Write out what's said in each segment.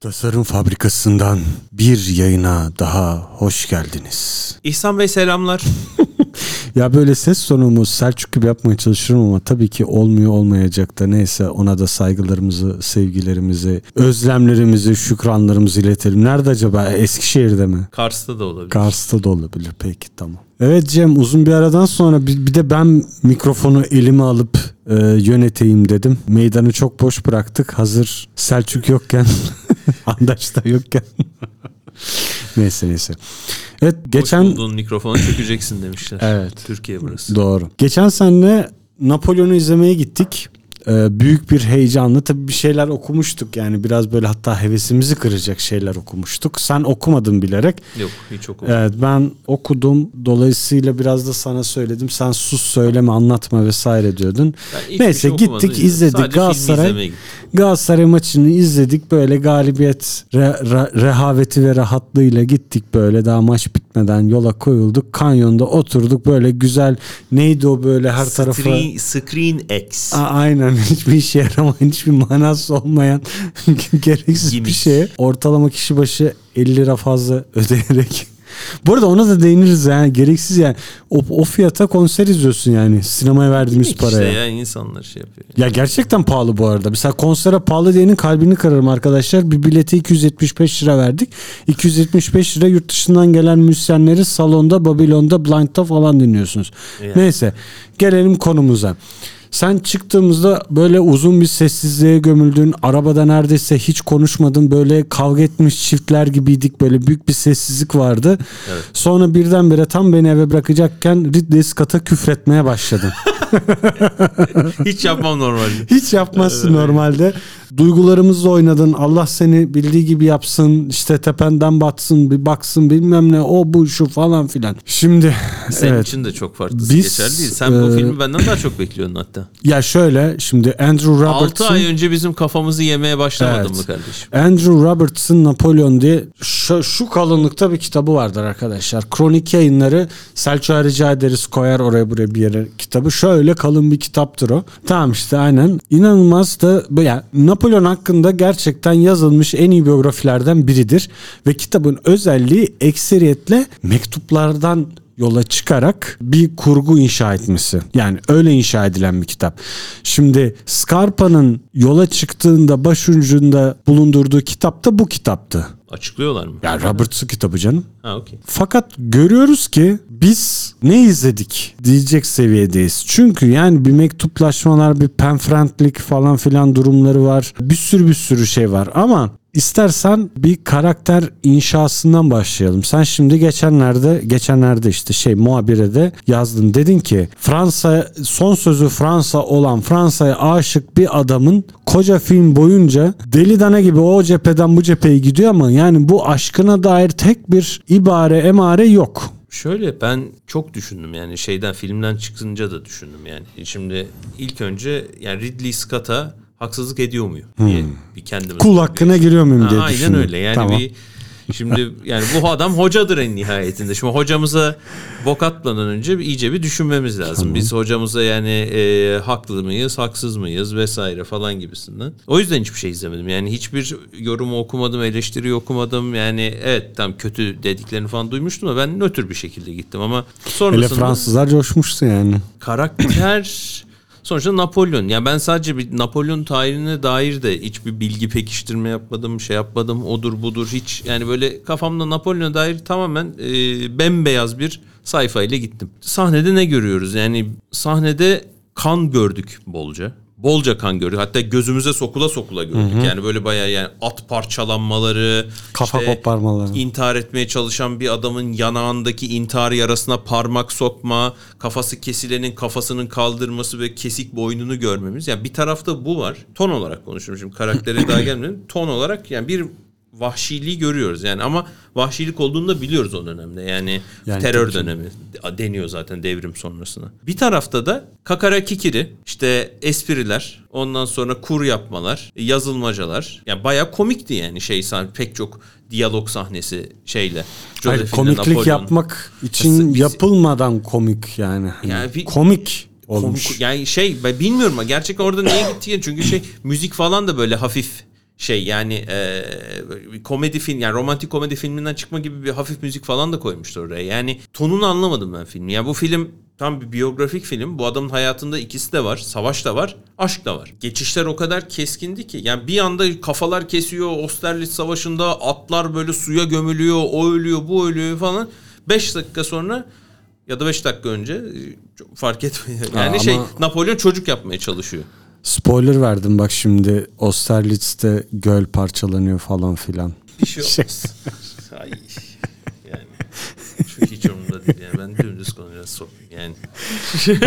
Tasarım Fabrikası'ndan bir yayına daha hoş geldiniz. İhsan Bey selamlar. Ya böyle ses tonumu Selçuk gibi yapmaya çalışıyorum ama tabii ki olmuyor olmayacak da neyse ona da saygılarımızı, sevgilerimizi, özlemlerimizi, şükranlarımızı iletelim. Nerede acaba? Eskişehir'de mi? Kars'ta da olabilir. Kars'ta da olabilir. Peki tamam. Evet Cem uzun bir aradan sonra bir, bir de ben mikrofonu elime alıp e, yöneteyim dedim. Meydanı çok boş bıraktık. Hazır Selçuk yokken, Andaç da yokken. neyse neyse. Evet Geçen... bulduğun mikrofonu çökeceksin demişler. Evet. Türkiye burası. Doğru. Geçen sene Napolyon'u izlemeye gittik. Ee, büyük bir heyecanlı tabii bir şeyler okumuştuk yani biraz böyle hatta hevesimizi kıracak şeyler okumuştuk. Sen okumadın bilerek. Yok hiç okumadım. Evet ben okudum dolayısıyla biraz da sana söyledim. Sen sus söyleme anlatma vesaire diyordun. Hiçbir Neyse şey gittik izledik Sadece Galatasaray. Galatasaray maçını izledik böyle galibiyet re- re- rehaveti ve rahatlığıyla gittik böyle daha maç bitmeden yola koyulduk. Kanyonda oturduk böyle güzel neydi o böyle her tarafa Screen, Screen X. A- aynen hiçbir işe yaramayan hiçbir manası olmayan gereksiz bir Gimmick. şeye ortalama kişi başı 50 lira fazla ödeyerek bu arada ona da değiniriz yani gereksiz yani o, o fiyata konser izliyorsun yani sinemaya verdiğimiz İşte paraya. ya insanlar şey yapıyor. Ya gerçekten pahalı bu arada. Mesela konsere pahalı diyenin kalbini kırarım arkadaşlar. Bir bilete 275 lira verdik. 275 lira yurt dışından gelen müzisyenleri salonda, Babilon'da, Blind'da falan dinliyorsunuz. Yani. Neyse gelelim konumuza. Sen çıktığımızda böyle uzun bir sessizliğe gömüldün. Arabada neredeyse hiç konuşmadın. Böyle kavga etmiş çiftler gibiydik. Böyle büyük bir sessizlik vardı. Evet. Sonra birdenbire tam beni eve bırakacakken Ridley Scott'a küfretmeye başladın. Hiç yapmam normalde. Hiç yapmazsın normalde. Duygularımızla oynadın. Allah seni bildiği gibi yapsın. İşte tependen batsın, bir baksın bilmem ne. O bu şu falan filan. Şimdi Senin evet. için de çok farklı Biz, geçerli değil. Sen bu e, filmi benden daha çok bekliyordun hatta. Ya şöyle şimdi Andrew 6 Robertson ay önce bizim kafamızı yemeye başlamadın Evet. mı kardeşim? Andrew Robertson Napolyon diye şu, şu kalınlıkta bir kitabı vardır arkadaşlar. Kronik yayınları Selçuk'a rica ederiz koyar oraya buraya bir yere kitabı. Şöyle kalın bir kitaptır o. Tamam işte aynen. İnanılmaz da yani Napolyon hakkında gerçekten yazılmış en iyi biyografilerden biridir. Ve kitabın özelliği ekseriyetle mektuplardan yola çıkarak bir kurgu inşa etmesi. Yani öyle inşa edilen bir kitap. Şimdi Scarpa'nın yola çıktığında başucunda bulundurduğu kitap da bu kitaptı. Açıklıyorlar mı? Yani Roberts'ın kitabı canım. Ha okey. Fakat görüyoruz ki biz ne izledik diyecek seviyedeyiz. Çünkü yani bir mektuplaşmalar, bir penfriendlik falan filan durumları var. Bir sürü bir sürü şey var ama istersen bir karakter inşasından başlayalım. Sen şimdi geçenlerde geçenlerde işte şey muhabire de yazdın. Dedin ki Fransa son sözü Fransa olan Fransa'ya aşık bir adamın koca film boyunca deli dana gibi o cepheden bu cepheye gidiyor ama yani bu aşkına dair tek bir ibare emare yok. Şöyle ben çok düşündüm yani şeyden filmden çıkınca da düşündüm yani. Şimdi ilk önce yani Ridley Scott'a haksızlık ediyor muyum diye bir kendime Hmm. Kul hakkına giriyor muyum Ha, diye aynen düşündüm. öyle. Yani Tamam. bir şimdi yani bu adam hocadır en nihayetinde. Şimdi hocamıza bok atmadan önce bir- iyice bir düşünmemiz lazım. Biz hocamıza yani e, haklı mıyız, haksız mıyız vesaire falan gibisinden. O yüzden hiçbir şey izlemedim. Yani hiçbir yorumu okumadım, eleştiri okumadım. Yani evet tam kötü dediklerini falan duymuştum da ben nötr bir şekilde gittim ama Hele sonrasında Fransızlar coşmuştu yani. karakter sonuçta Napolyon. Ya ben sadece bir Napolyon tarihine dair de hiçbir bilgi pekiştirme yapmadım, şey yapmadım. Odur budur hiç yani böyle kafamda Napolyon'a dair tamamen e, bembeyaz bir sayfayla gittim. Sahnede ne görüyoruz? Yani sahnede kan gördük bolca. Bolca kan gördük. Hatta gözümüze sokula sokula gördük. Yani böyle bayağı yani at parçalanmaları, Kafa koparmaları. intihar etmeye çalışan bir adamın yanağındaki intihar yarasına parmak sokma, kafası kesilenin kafasının kaldırması ve kesik boynunu görmemiz. Yani bir tarafta bu var. Ton olarak konuşuyorum şimdi karaktere daha gelmedim. Ton olarak yani bir vahşiliği görüyoruz yani ama vahşilik olduğunu da biliyoruz o dönemde. Yani, Yani terör dönemi deniyor zaten devrim sonrasına. Bir tarafta da kakara kikiri işte espriler ondan sonra kur yapmalar yazılmacalar yani baya komikti yani şey pek çok diyalog sahnesi şeyle. Hayır, komiklik Napolyon. yapmak için Biz- yapılmadan komik yani. Yani bir- komik olmuş. Komik- yani şey ben bilmiyorum ama gerçekten orada neye gitti çünkü şey müzik falan da böyle hafif şey yani e, komedi film yani romantik komedi filminden çıkma gibi bir hafif müzik falan da koymuştu oraya. Yani tonunu anlamadım ben filmi. Ya bu film tam bir biyografik film. Bu adamın hayatında ikisi de var. Savaş da var, aşk da var. Geçişler o kadar keskindi ki. Yani bir anda kafalar kesiyor. Austerlitz Savaşı'nda atlar böyle suya gömülüyor. O ölüyor, bu ölüyor falan. 5 dakika sonra ya da 5 dakika önce fark etmiyor. Yani Aa, şey ama- Napolyon çocuk yapmaya çalışıyor. Spoiler verdim bak şimdi Austerlitz'te göl parçalanıyor falan filan. Bir şey olmaz. Ay. Hiç umurumda değil yani. Ben dümdüz konuşacağız. So- Yani.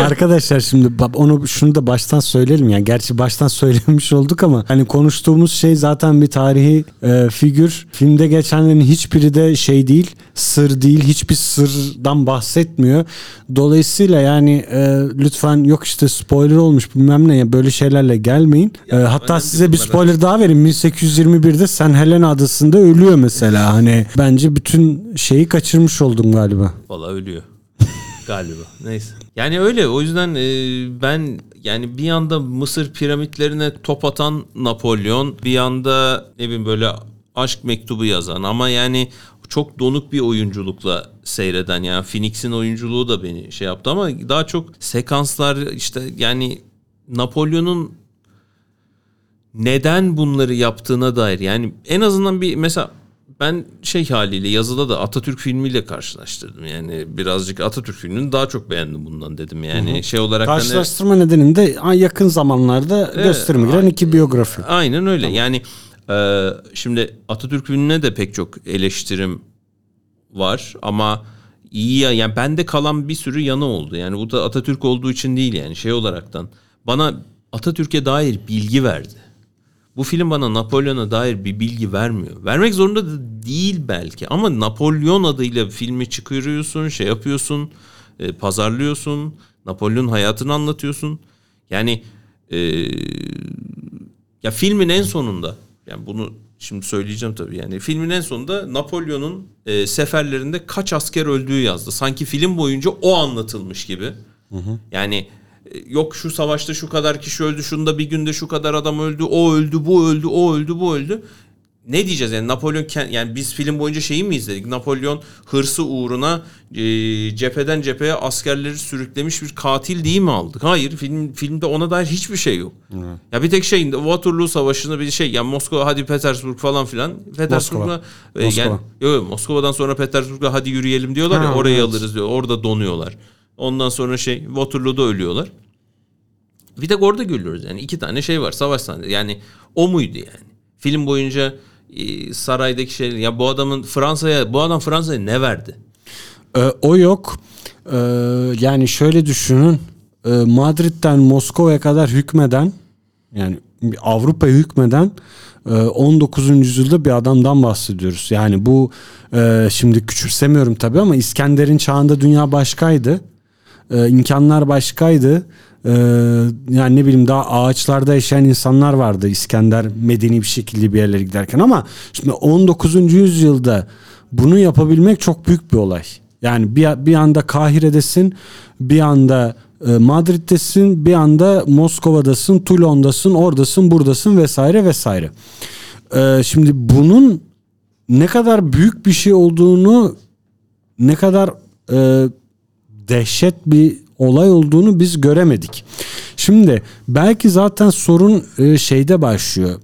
Arkadaşlar şimdi onu şunu da baştan söyleyelim yani gerçi baştan söylemiş olduk ama hani konuştuğumuz şey zaten bir tarihi e, figür. Filmde geçenlerin hiçbiri de şey değil, sır değil, hiçbir sırdan bahsetmiyor. Dolayısıyla yani e, lütfen yok işte spoiler olmuş bilmem ne ya böyle şeylerle gelmeyin. E, hatta size bir spoiler daha vereyim. 1821'de Sen Helena adasında ölüyor mesela. Hani bence bütün şeyi kaçırmış oldum galiba. Valla ölüyor. Galiba. Neyse. Yani öyle. O yüzden e, ben yani bir yanda Mısır piramitlerine top atan Napolyon, bir yanda ne bileyim böyle aşk mektubu yazan ama yani çok donuk bir oyunculukla seyreden yani Phoenix'in oyunculuğu da beni şey yaptı ama daha çok sekanslar işte yani Napolyon'un neden bunları yaptığına dair yani en azından bir mesela ben şey haliyle yazıda da Atatürk filmiyle karşılaştırdım. Yani birazcık Atatürk filmini daha çok beğendim bundan dedim. Yani şey olarak hani- Karşılaştırma nedeni de yakın zamanlarda gösterime giren iki biyografi. Aynen öyle. Yani e, şimdi Atatürk filmine de pek çok eleştirim var ama iyi ya yani bende kalan bir sürü yanı oldu. Yani bu da Atatürk olduğu için değil yani şey olaraktan. Bana Atatürk'e dair bilgi verdi. Bu film bana Napolyon'a dair bir bilgi vermiyor. Vermek zorunda da değil belki ama Napolyon adıyla filmi çıkarıyorsun, şey yapıyorsun, e, pazarlıyorsun, Napolyon hayatını anlatıyorsun. Yani e, ya filmin en sonunda yani bunu şimdi söyleyeceğim tabii yani filmin en sonunda Napolyon'un e, seferlerinde kaç asker öldüğü yazdı. Sanki film boyunca o anlatılmış gibi. Yani e, yok şu savaşta şu kadar kişi öldü, şunda bir günde şu kadar adam öldü, o öldü, bu öldü, o öldü, bu öldü. Ne diyeceğiz yani Napolyon yani biz film boyunca şeyi mi izledik? Napolyon hırsı uğruna e, cepheden cepheye askerleri sürüklemiş bir katil değil mi aldık? Hayır film filmde ona dair hiçbir şey yok. Ya bir tek şey Waterloo Savaşı'nda bir şey ya Moskova hadi Petersburg falan filan. Petersburg'a e, Moskova. yani yok, yok, Moskova'dan sonra Petersburg'a hadi yürüyelim diyorlar ya Ha, orayı evet. alırız diyor. Orada donuyorlar. Ondan sonra şey Waterloo'da ölüyorlar. Bir tek orada görüyoruz yani iki tane şey var savaş sahneleri. Yani o muydu yani? Film boyunca e, saraydaki şey ya bu adamın Fransa'ya bu adam Fransa'ya ne verdi? Ee, o yok. Ee, yani şöyle düşünün. Ee, Madrid'den Moskova'ya kadar hükmeden yani Avrupa'ya hükmeden e, 19. yüzyılda bir adamdan bahsediyoruz. Yani bu e, şimdi küçümsemiyorum tabii ama İskender'in çağında dünya başkaydı. Ee, imkanlar başkaydı. Ee, yani ne bileyim daha ağaçlarda yaşayan insanlar vardı İskender medeni bir şekilde bir yerlere giderken ama şimdi 19. yüzyılda bunu yapabilmek çok büyük bir olay. Yani bir, bir anda Kahire'desin, bir anda e, Madrid'desin, bir anda Moskova'dasın, Toulon'dasın, oradasın, buradasın vesaire vesaire. Ee, şimdi bunun ne kadar büyük bir şey olduğunu ne kadar e, dehşet bir olay olduğunu biz göremedik. Şimdi belki zaten sorun e, şeyde başlıyor.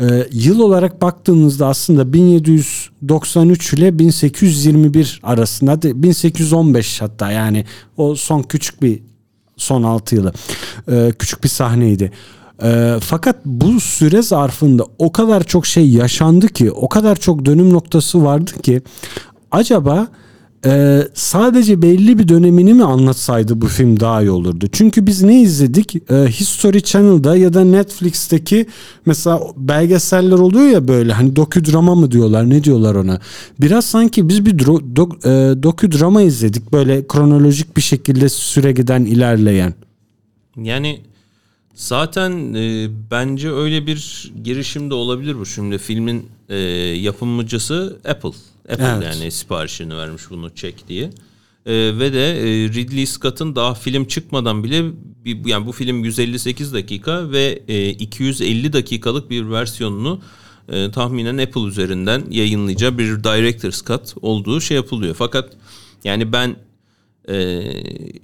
E, yıl olarak baktığımızda aslında 1793 ile 1821 arasında hadi 1815 hatta yani o son küçük bir son 6 yılı e, küçük bir sahneydi. Fakat bu süre zarfında o kadar çok şey yaşandı ki o kadar çok dönüm noktası vardı ki acaba e, sadece belli bir dönemini mi anlatsaydı bu film daha iyi olurdu. Çünkü biz ne izledik? E, History Channel'da ya da Netflix'teki mesela belgeseller oluyor ya böyle hani doküdrama mı diyorlar ne diyorlar ona. Biraz sanki biz bir dro- dok- e, doküdrama izledik böyle kronolojik bir şekilde süre giden ilerleyen. Yani zaten e, bence öyle bir girişim de olabilir bu. Şimdi filmin e, yapımcısı Apple. Apple Evet. yani siparişini vermiş bunu çek diye. E, ve de e, Ridley Scott'ın daha film çıkmadan bile bir, yani bu film 158 dakika ve e, 250 dakikalık bir versiyonunu e, tahminen Apple üzerinden yayınlayacağı bir Director's Cut olduğu şey yapılıyor. Fakat yani ben e,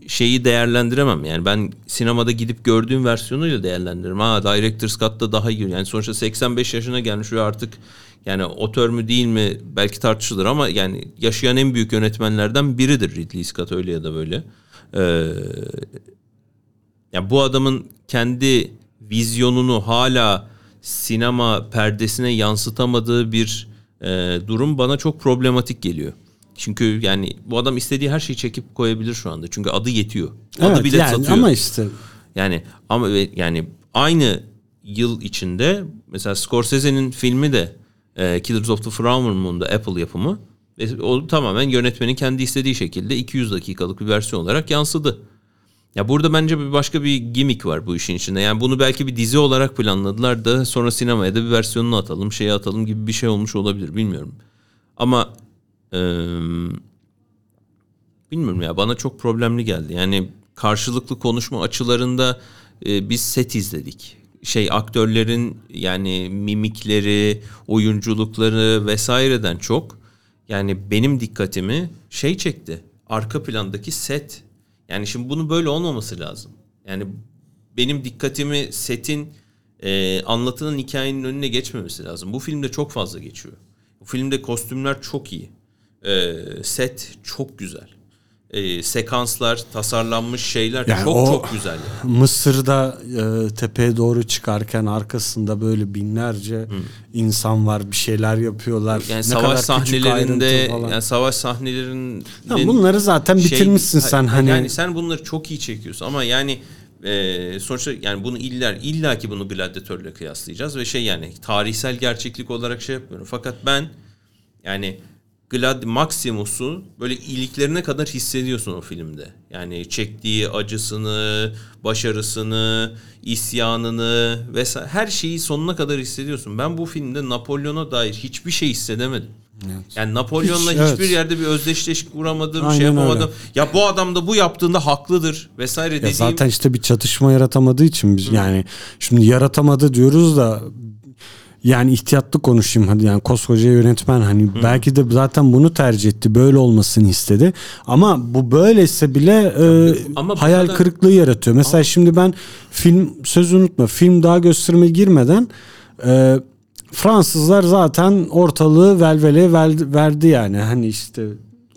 şeyi değerlendiremem. Yani ben sinemada gidip gördüğüm versiyonuyla değerlendiririm. Ha Director's Cut'ta daha iyi. Yani sonuçta 85 yaşına gelmiş ve artık yani otör mü değil mi belki tartışılır ama yani yaşayan en büyük yönetmenlerden biridir Ridley Scott öyle ya da böyle. Ee, yani bu adamın kendi vizyonunu hala sinema perdesine yansıtamadığı bir e, durum bana çok problematik geliyor. Çünkü yani bu adam istediği her şeyi çekip koyabilir şu anda. Çünkü adı yetiyor. Adı Evet, bile yani satıyor. ama işte Yani ama yani aynı yıl içinde mesela Scorsese'nin filmi de e, Killers of the Flower Moon'da Apple yapımı. Ve o tamamen yönetmenin kendi istediği şekilde 200 dakikalık bir versiyon olarak yansıdı. Ya burada bence bir başka bir gimmick var bu işin içinde. Yani bunu belki bir dizi olarak planladılar da sonra sinemaya da bir versiyonunu atalım, şeye atalım gibi bir şey olmuş olabilir bilmiyorum. Ama eee, bilmiyorum ya bana çok problemli geldi. Yani karşılıklı konuşma açılarında e, biz set izledik. Şey aktörlerin yani mimikleri, oyunculukları vesaireden çok yani benim dikkatimi şey çekti. Arka plandaki set. Yani şimdi bunu böyle olmaması lazım. Yani benim dikkatimi setin e, anlatılan hikayenin önüne geçmemesi lazım. Bu filmde çok fazla geçiyor. Bu filmde kostümler çok iyi. E, set çok güzel. E, sekanslar, tasarlanmış şeyler Yani çok çok güzel. Yani. Mısır'da e, tepeye doğru çıkarken arkasında böyle binlerce insan var bir şeyler yapıyorlar. Yani Ne savaş kadar sahnelerinde yani savaş sahnelerinin Ya bunları zaten bitirmişsin sen hani. Şey, yani sen bunları çok iyi çekiyorsun ama yani e, sonuçta yani bunu iller illa ki bunu gladyatörle kıyaslayacağız ve şey yani tarihsel gerçeklik olarak şey yapmıyorum. Fakat ben yani Glad Maximus'u böyle iliklerine kadar hissediyorsun o filmde. Yani çektiği acısını, başarısını, isyanını vesaire her şeyi sonuna kadar hissediyorsun. Ben bu filmde Napolyon'a dair hiçbir şey hissedemedim. Yani Napolyon'la Hiç, evet. hiçbir yerde bir özdeşleşik kuramadım, Aynen şey yapamadım. öyle. Ya bu adam da bu yaptığında haklıdır vesaire Ya dediğim. zaten işte bir çatışma yaratamadığı için biz yani şimdi yaratamadı diyoruz da yani ihtiyatlı konuşayım hadi yani koskoca yönetmen hani belki de zaten bunu tercih etti böyle olmasını istedi. Ama bu böyleyse bile e, ama hayal kadar- kırıklığı yaratıyor. Mesela şimdi ben film sözü unutma film daha gösterime girmeden e, Fransızlar zaten ortalığı velvele ver- verdi yani. Hani işte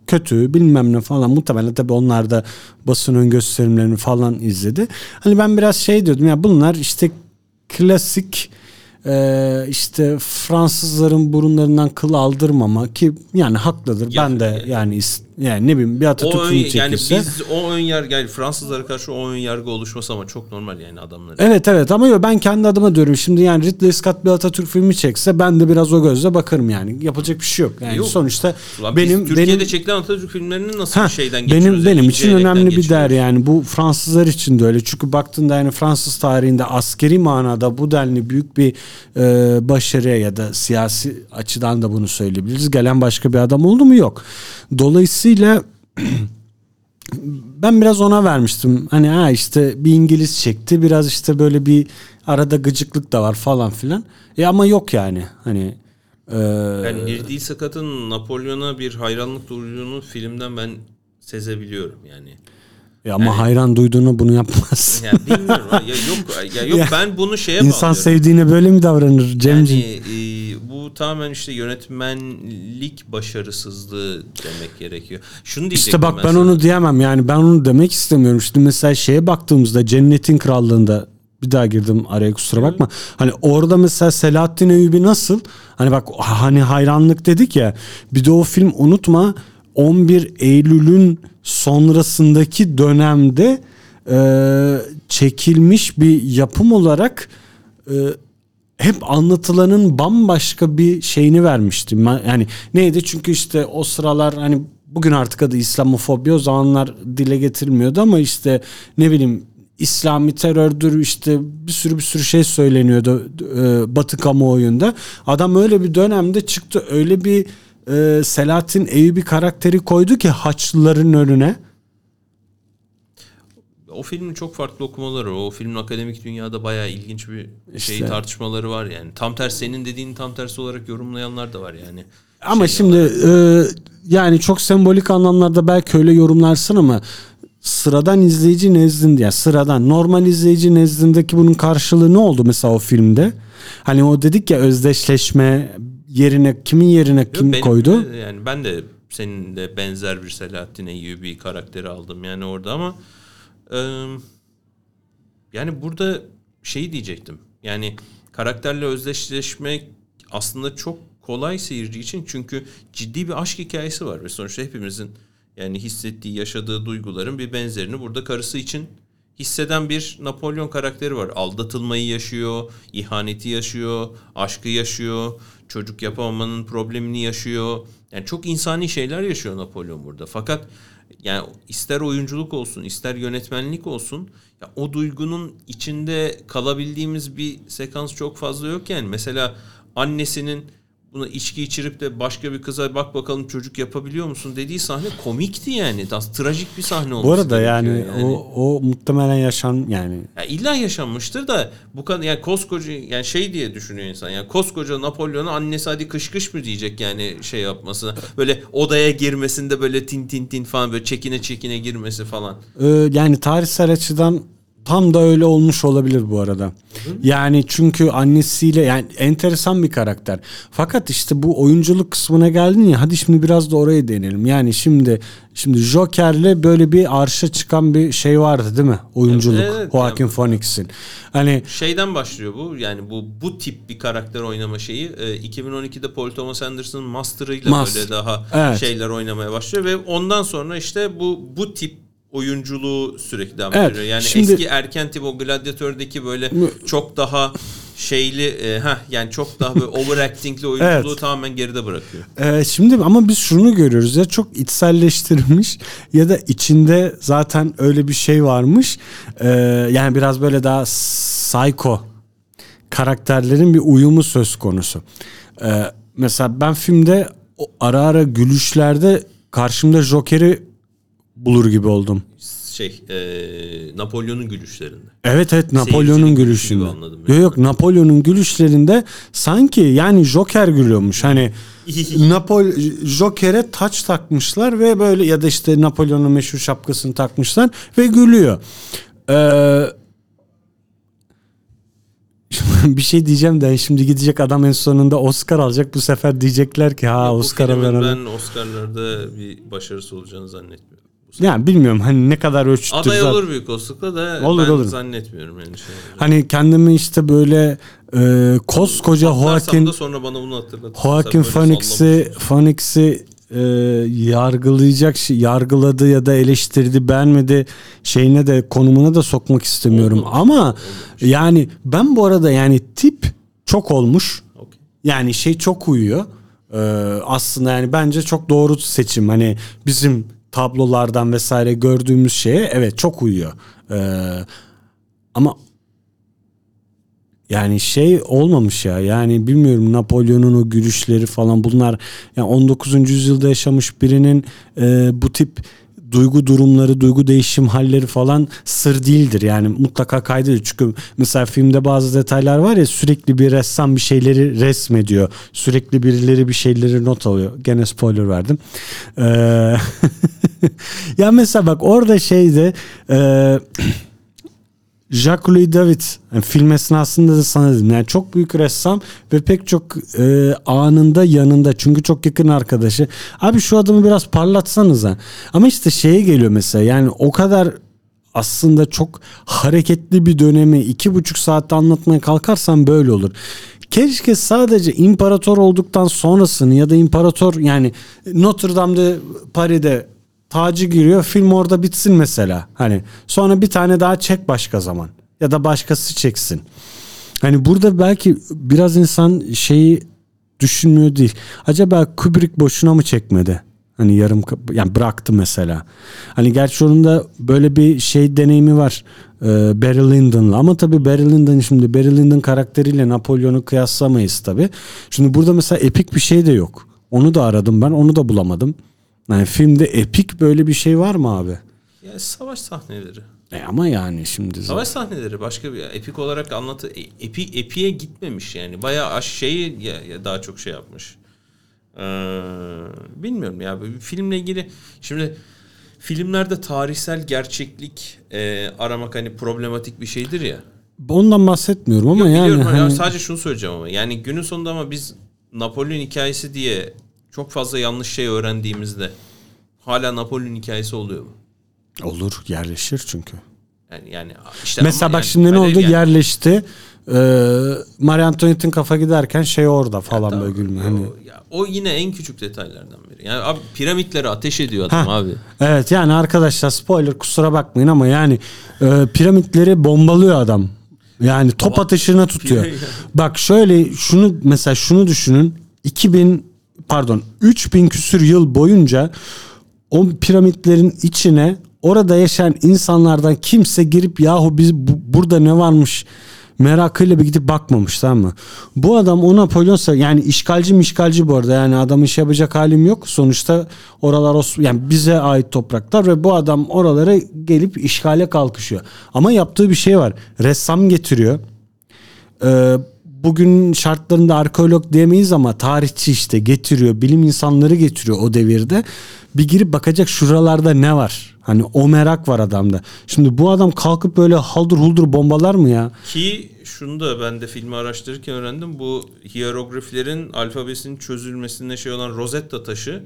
kötü bilmem ne falan. Muhtemelen tabii onlar da basın ön gösterimlerini falan izledi. Hani ben biraz şey diyordum ya bunlar işte klasik e, işte Fransızların burunlarından kıl aldırmama ki yani haklıdır. Ya- ben de yani yani ne bileyim bir Atatürk o ön, filmi yani çekilse. biz o ön yargı yani Fransızlara karşı o ön yargı oluşması ama çok normal yani adamların. Evet evet ama yo, ben kendi adıma diyorum. Şimdi yani Ridley Scott bir Atatürk filmi çekse ben de biraz o gözle bakarım yani. Yapacak bir şey yok. Yani Yok. sonuçta Ulan biz benim Türkiye'de benim çekilen Atatürk filmlerinin nasıl Ha, bir şeyden geçiyoruz? benim benim yani? için önemli bir geçiyoruz. değer yani. Bu Fransızlar için de öyle. Çünkü baktığında yani Fransız tarihinde askeri manada bu denli büyük bir e, başarıya ya da siyasi açıdan da bunu söyleyebiliriz. Gelen başka bir adam oldu mu? Yok. Dolayısıyla ben biraz ona vermiştim. Hani ha işte bir İngiliz çekti. Biraz işte böyle bir arada gıcıklık da var falan filan. E ama yok yani. Hani e, Yani Ridley Scott'ın Napolyon'a bir hayranlık duyduğunu filmden ben sezebiliyorum yani. e ama hayran duyduğuna bunu yapmaz. Yani bilmiyorum ya yok ya yok Ya, ben bunu şeye İnsan bağlıyorum. sevdiğine böyle mi davranır Cemciğim? Yani e, bu tamamen işte yönetmenlik başarısızlığı demek gerekiyor. Şunu İşte bak ben sana. onu diyemem yani ben onu demek istemiyorum. Şimdi mesela şeye baktığımızda Cennetin Krallığı'nda bir daha girdim araya kusura bakma. Hani orada mesela Selahattin Eyyubi nasıl? Hani bak hani hayranlık dedik ya. Bir de o film unutma 11 Eylül'ün sonrasındaki dönemde e, çekilmiş bir yapım olarak e, hep anlatılanın bambaşka bir şeyini vermiştim. Yani neydi? Çünkü işte o sıralar hani bugün artık adı İslamofobi o zamanlar dile getirilmiyordu ama işte ne bileyim İslami terördür işte bir sürü bir sürü şey söyleniyordu e, Batı kamuoyunda. Adam öyle bir dönemde çıktı öyle bir e, Selahattin Eyyubi karakteri koydu ki Haçlıların önüne. O filmin çok farklı okumaları var. O filmin akademik dünyada bayağı ilginç bir şey İşte. tartışmaları var yani. Tam tersi senin dediğin tam tersi olarak yorumlayanlar da var yani. Ama Şey şimdi e, yani çok sembolik anlamlarda belki öyle yorumlarsın ama sıradan izleyici nezdinde yani sıradan normal izleyici nezdindeki bunun karşılığı ne oldu mesela o filmde? Hani o dedik ya özdeşleşme yerine kimin yerine kim Benim koydu? de yani ben de seninle benzer bir Selahattin Eyyubi karakteri aldım yani orada ama yani burada şeyi diyecektim. Yani karakterle özdeşleşmek aslında çok kolay seyirci için çünkü ciddi bir aşk hikayesi var ve sonuçta hepimizin yani hissettiği, yaşadığı duyguların bir benzerini burada karısı için hisseden bir Napolyon karakteri var. Aldatılmayı yaşıyor, ihaneti yaşıyor, aşkı yaşıyor, çocuk yapamamanın problemini yaşıyor. Yani çok insani şeyler yaşıyor Napolyon burada. Fakat yani ister oyunculuk olsun, ister yönetmenlik olsun ya o duygunun içinde kalabildiğimiz bir sekans çok fazla yok yani. Mesela annesinin buna içki içirip de başka bir kıza bak bakalım çocuk yapabiliyor musun dediği sahne komikti yani. Das trajik bir sahne olması Bu arada yani, gerekiyor o o muhtemelen yaşan yani ya illa yaşanmıştır da bu kadar yani koskoca yani şey diye düşünüyor insan. Yani koskoca Napolyon'a annesi hadi kış kış mı diyecek yani şey yapmasına. Böyle odaya girmesinde böyle tin tin tin falan böyle çekine çekine girmesi falan. Ee, yani tarihsel açıdan tam da öyle olmuş olabilir bu arada. Yani çünkü annesiyle yani enteresan bir karakter. Fakat işte bu oyunculuk kısmına geldin ya hadi şimdi biraz da oraya değinelim. Yani şimdi şimdi Joker'le böyle bir arşa çıkan bir şey vardı değil mi? Oyunculuk. Evet, Joaquin yani- Phoenix'in. Hani Şeyden başlıyor bu. Yani bu bu tip bir karakter oynama şeyi. e, 2012'de Paul Thomas Anderson'ın Master'ıyla Master. böyle daha Evet. şeyler oynamaya başlıyor ve ondan sonra işte bu bu tip oyunculuğu sürekli devam Evet, ediyor. Yani şimdi- eski erken tip o Gladiator'daki böyle çok daha şeyli e, heh, yani çok daha böyle overacting'li oyunculuğu Evet. tamamen geride bırakıyor. Ee, şimdi ama biz şunu görüyoruz ya çok içselleştirilmiş ya da içinde zaten öyle bir şey varmış. Ee, yani biraz böyle daha psycho karakterlerin bir uyumu söz konusu. Ee, mesela ben filmde ara ara gülüşlerde karşımda Joker'i bulur gibi oldum. Şey e, Napolyon'un gülüşlerinde. Evet evet Napolyon'un gülüşünde. Yok yok Napolyon'un gülüşlerinde sanki yani Joker gülüyormuş. Hani Napol Joker'e taç takmışlar ve böyle ya da işte Napolyon'un meşhur şapkasını takmışlar ve gülüyor. Ee, bir şey diyeceğim de şimdi gidecek adam en sonunda Oscar alacak. Bu sefer diyecekler ki ha Bu Oscar filmin alan ben Oscar'larda bir başarısı olacağını zannetmiyorum. Yani bilmiyorum hani ne kadar ölçüttür Aday zaten. olur büyük olasılıkla da Olur, ben olur. zannetmiyorum yani şey. Hani kendimi işte böyle e, koskoca Atlarsam Joaquin sonra bana bunu hatırlatın. Joaquin Phoenix'i Phoenix'i e, yargılayacak şey, yargıladı ya da eleştirdi beğenmedi şeyine de konumuna da sokmak istemiyorum. Olmamış. Ama yani ben bu arada yani tip çok olmuş. Okey. Yani şey çok uyuyor. Ee, aslında yani bence çok doğru seçim. Hani bizim tablolardan vesaire gördüğümüz şeye evet çok uyuyor. Ee, ama yani şey olmamış ya yani bilmiyorum Napolyon'un o gülüşleri falan bunlar yani 19. yüzyılda yaşamış birinin e, bu tip duygu durumları, duygu değişim halleri falan sır değildir. Yani mutlaka kaydediyor. Çünkü mesela filmde bazı detaylar var ya sürekli bir ressam bir şeyleri resmediyor. Sürekli birileri bir şeyleri not alıyor. Gene spoiler verdim. Ee, ya mesela bak orada şeyde e, Jacques-Louis David yani film esnasında da sana dedim. Yani çok büyük ressam ve pek çok e, anında yanında. Çünkü çok yakın arkadaşı. Abi şu adamı biraz parlatsanıza. Ama işte şeye geliyor mesela. Yani o kadar aslında çok hareketli bir dönemi iki buçuk saatte anlatmaya kalkarsan böyle olur. Keşke sadece imparator olduktan sonrasını ya da imparator yani Notre Dame'de Paris'de tacı giriyor film orada bitsin mesela. Hani sonra bir tane daha çek başka zaman ya da başkası çeksin. Hani burada belki biraz insan şeyi düşünmüyor değil. Acaba Kubrick boşuna mı çekmedi? Hani yarım yani bıraktı mesela. Hani gerçi onun da böyle bir şey deneyimi var. Ee, Barry Lyndon'la ama tabii Barry Lyndon şimdi Barry Lyndon karakteriyle Napolyon'u kıyaslamayız tabii. Şimdi burada mesela epik bir şey de yok. Onu da aradım ben onu da bulamadım. Yani filmde epik böyle bir şey var mı abi? Yani savaş sahneleri. E ama yani şimdi zaten- Savaş sahneleri başka bir epik olarak anlatı e- epi epiye gitmemiş yani. Bayağı aş şeyi ya, ya daha çok şey yapmış. Ee, bilmiyorum ya bir filmle ilgili şimdi filmlerde tarihsel gerçeklik e, aramak hani problematik bir şeydir ya. ondan bahsetmiyorum ama Yok, yani biliyorum hani- sadece şunu söyleyeceğim ama yani günün sonunda ama biz Napolyon hikayesi diye çok fazla yanlış şey öğrendiğimizde hala Napolyon hikayesi oluyor mu? olur yerleşir çünkü. Yani yani işte Mesela bak yani şimdi ne oldu yani. yerleşti. Ee, Marie Antoinette'in kafa giderken şey orada falan Tamam, böyle gülme. o- Hani ya, o yine en küçük detaylardan biri. Yani abi piramitleri ateş ediyor adam Ha. abi. Evet yani arkadaşlar spoiler kusura bakmayın ama yani e, piramitleri bombalıyor adam. Yani top atışına tutuyor. Bak şöyle şunu mesela şunu düşünün. 2000 pardon 3000 küsür yıl boyunca o piramitlerin içine orada yaşayan insanlardan kimse girip yahu biz bu- burada ne varmış merakıyla bir gidip bakmamış tamam mı? Bu adam o Napolyonsa yani işgalci mişgalci bu arada yani adamın iş yapacak halim yok. Sonuçta oralar yani bize ait topraklar ve bu adam oralara gelip işgale kalkışıyor. Ama yaptığı bir şey var. Ressam getiriyor. Ee, bugün şartlarında arkeolog diyemeyiz ama tarihçi işte getiriyor. Bilim insanları getiriyor o devirde. Bir girip bakacak şuralarda ne var? Hani o merak var adamda. Şimdi bu adam kalkıp böyle haldır huldur bombalar mı ya? Ki şunu da ben de filmi araştırırken öğrendim. Bu hierogliflerin alfabesinin çözülmesinde şey olan Rosetta taşı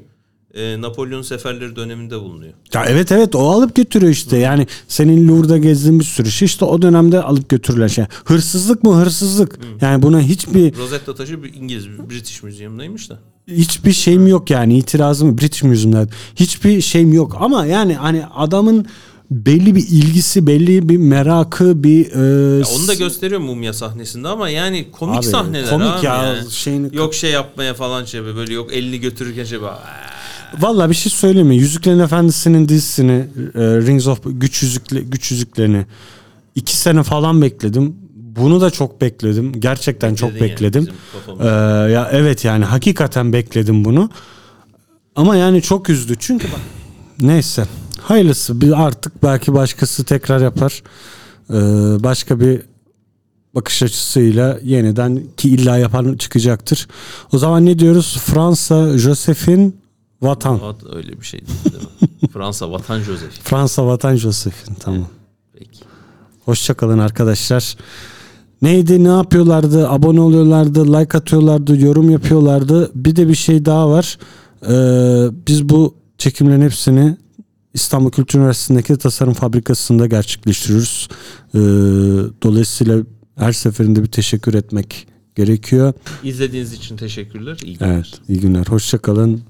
e, Napolyon seferleri döneminde bulunuyor. Ya evet evet o alıp götürüyor işte. Yani senin Louvre'da gezdiğin bir sürü şey işte o dönemde alıp götürülen şey. Hırsızlık mı hırsızlık. Yani buna hiçbir Rosetta taşı bir İngiliz bir British Museum'daymış da. hiçbir şeyim yok yani itirazım British Museum'da hiçbir şeyim yok ama yani hani adamın belli bir ilgisi belli bir merakı bir e, Ya onu da gösteriyor mumya sahnesinde ama yani komik Abi, sahneler komik abi ya, yani. şeyini- Yok şey yapmaya falan şey böyle yok elini götürürken şey böyle, Valla bir şey söyleyeyim mi? Yüzüklerin Efendisi'nin dizisini e, Rings of güç yüzükle, güç yüzüklerini iki sene falan bekledim. Bunu da çok bekledim. Gerçekten çok Bekledin yani bekledim. bizim. Ee, ya evet yani hakikaten bekledim bunu. Ama yani çok üzdü. Çünkü bak neyse. Hayırlısı. Bir artık belki başkası tekrar yapar. Ee, başka bir bakış açısıyla yeniden ki illa yapan çıkacaktır. O zaman ne diyoruz? Fransa Josephine Vatan. Vat- öyle bir şey değil, değil mi? Fransa Vatan Joseph. Fransa Vatan Josephine tamam. Peki. Hoşçakalın arkadaşlar. Neydi ne yapıyorlardı? Abone oluyorlardı, like atıyorlardı, yorum yapıyorlardı. Bir de bir şey daha var. Ee, biz bu çekimlerin hepsini İstanbul Kültür Üniversitesi'ndeki tasarım fabrikasında gerçekleştiriyoruz. Ee, dolayısıyla her seferinde bir teşekkür etmek gerekiyor. İzlediğiniz için teşekkürler. İyi günler. Evet, iyi günler. Hoşçakalın.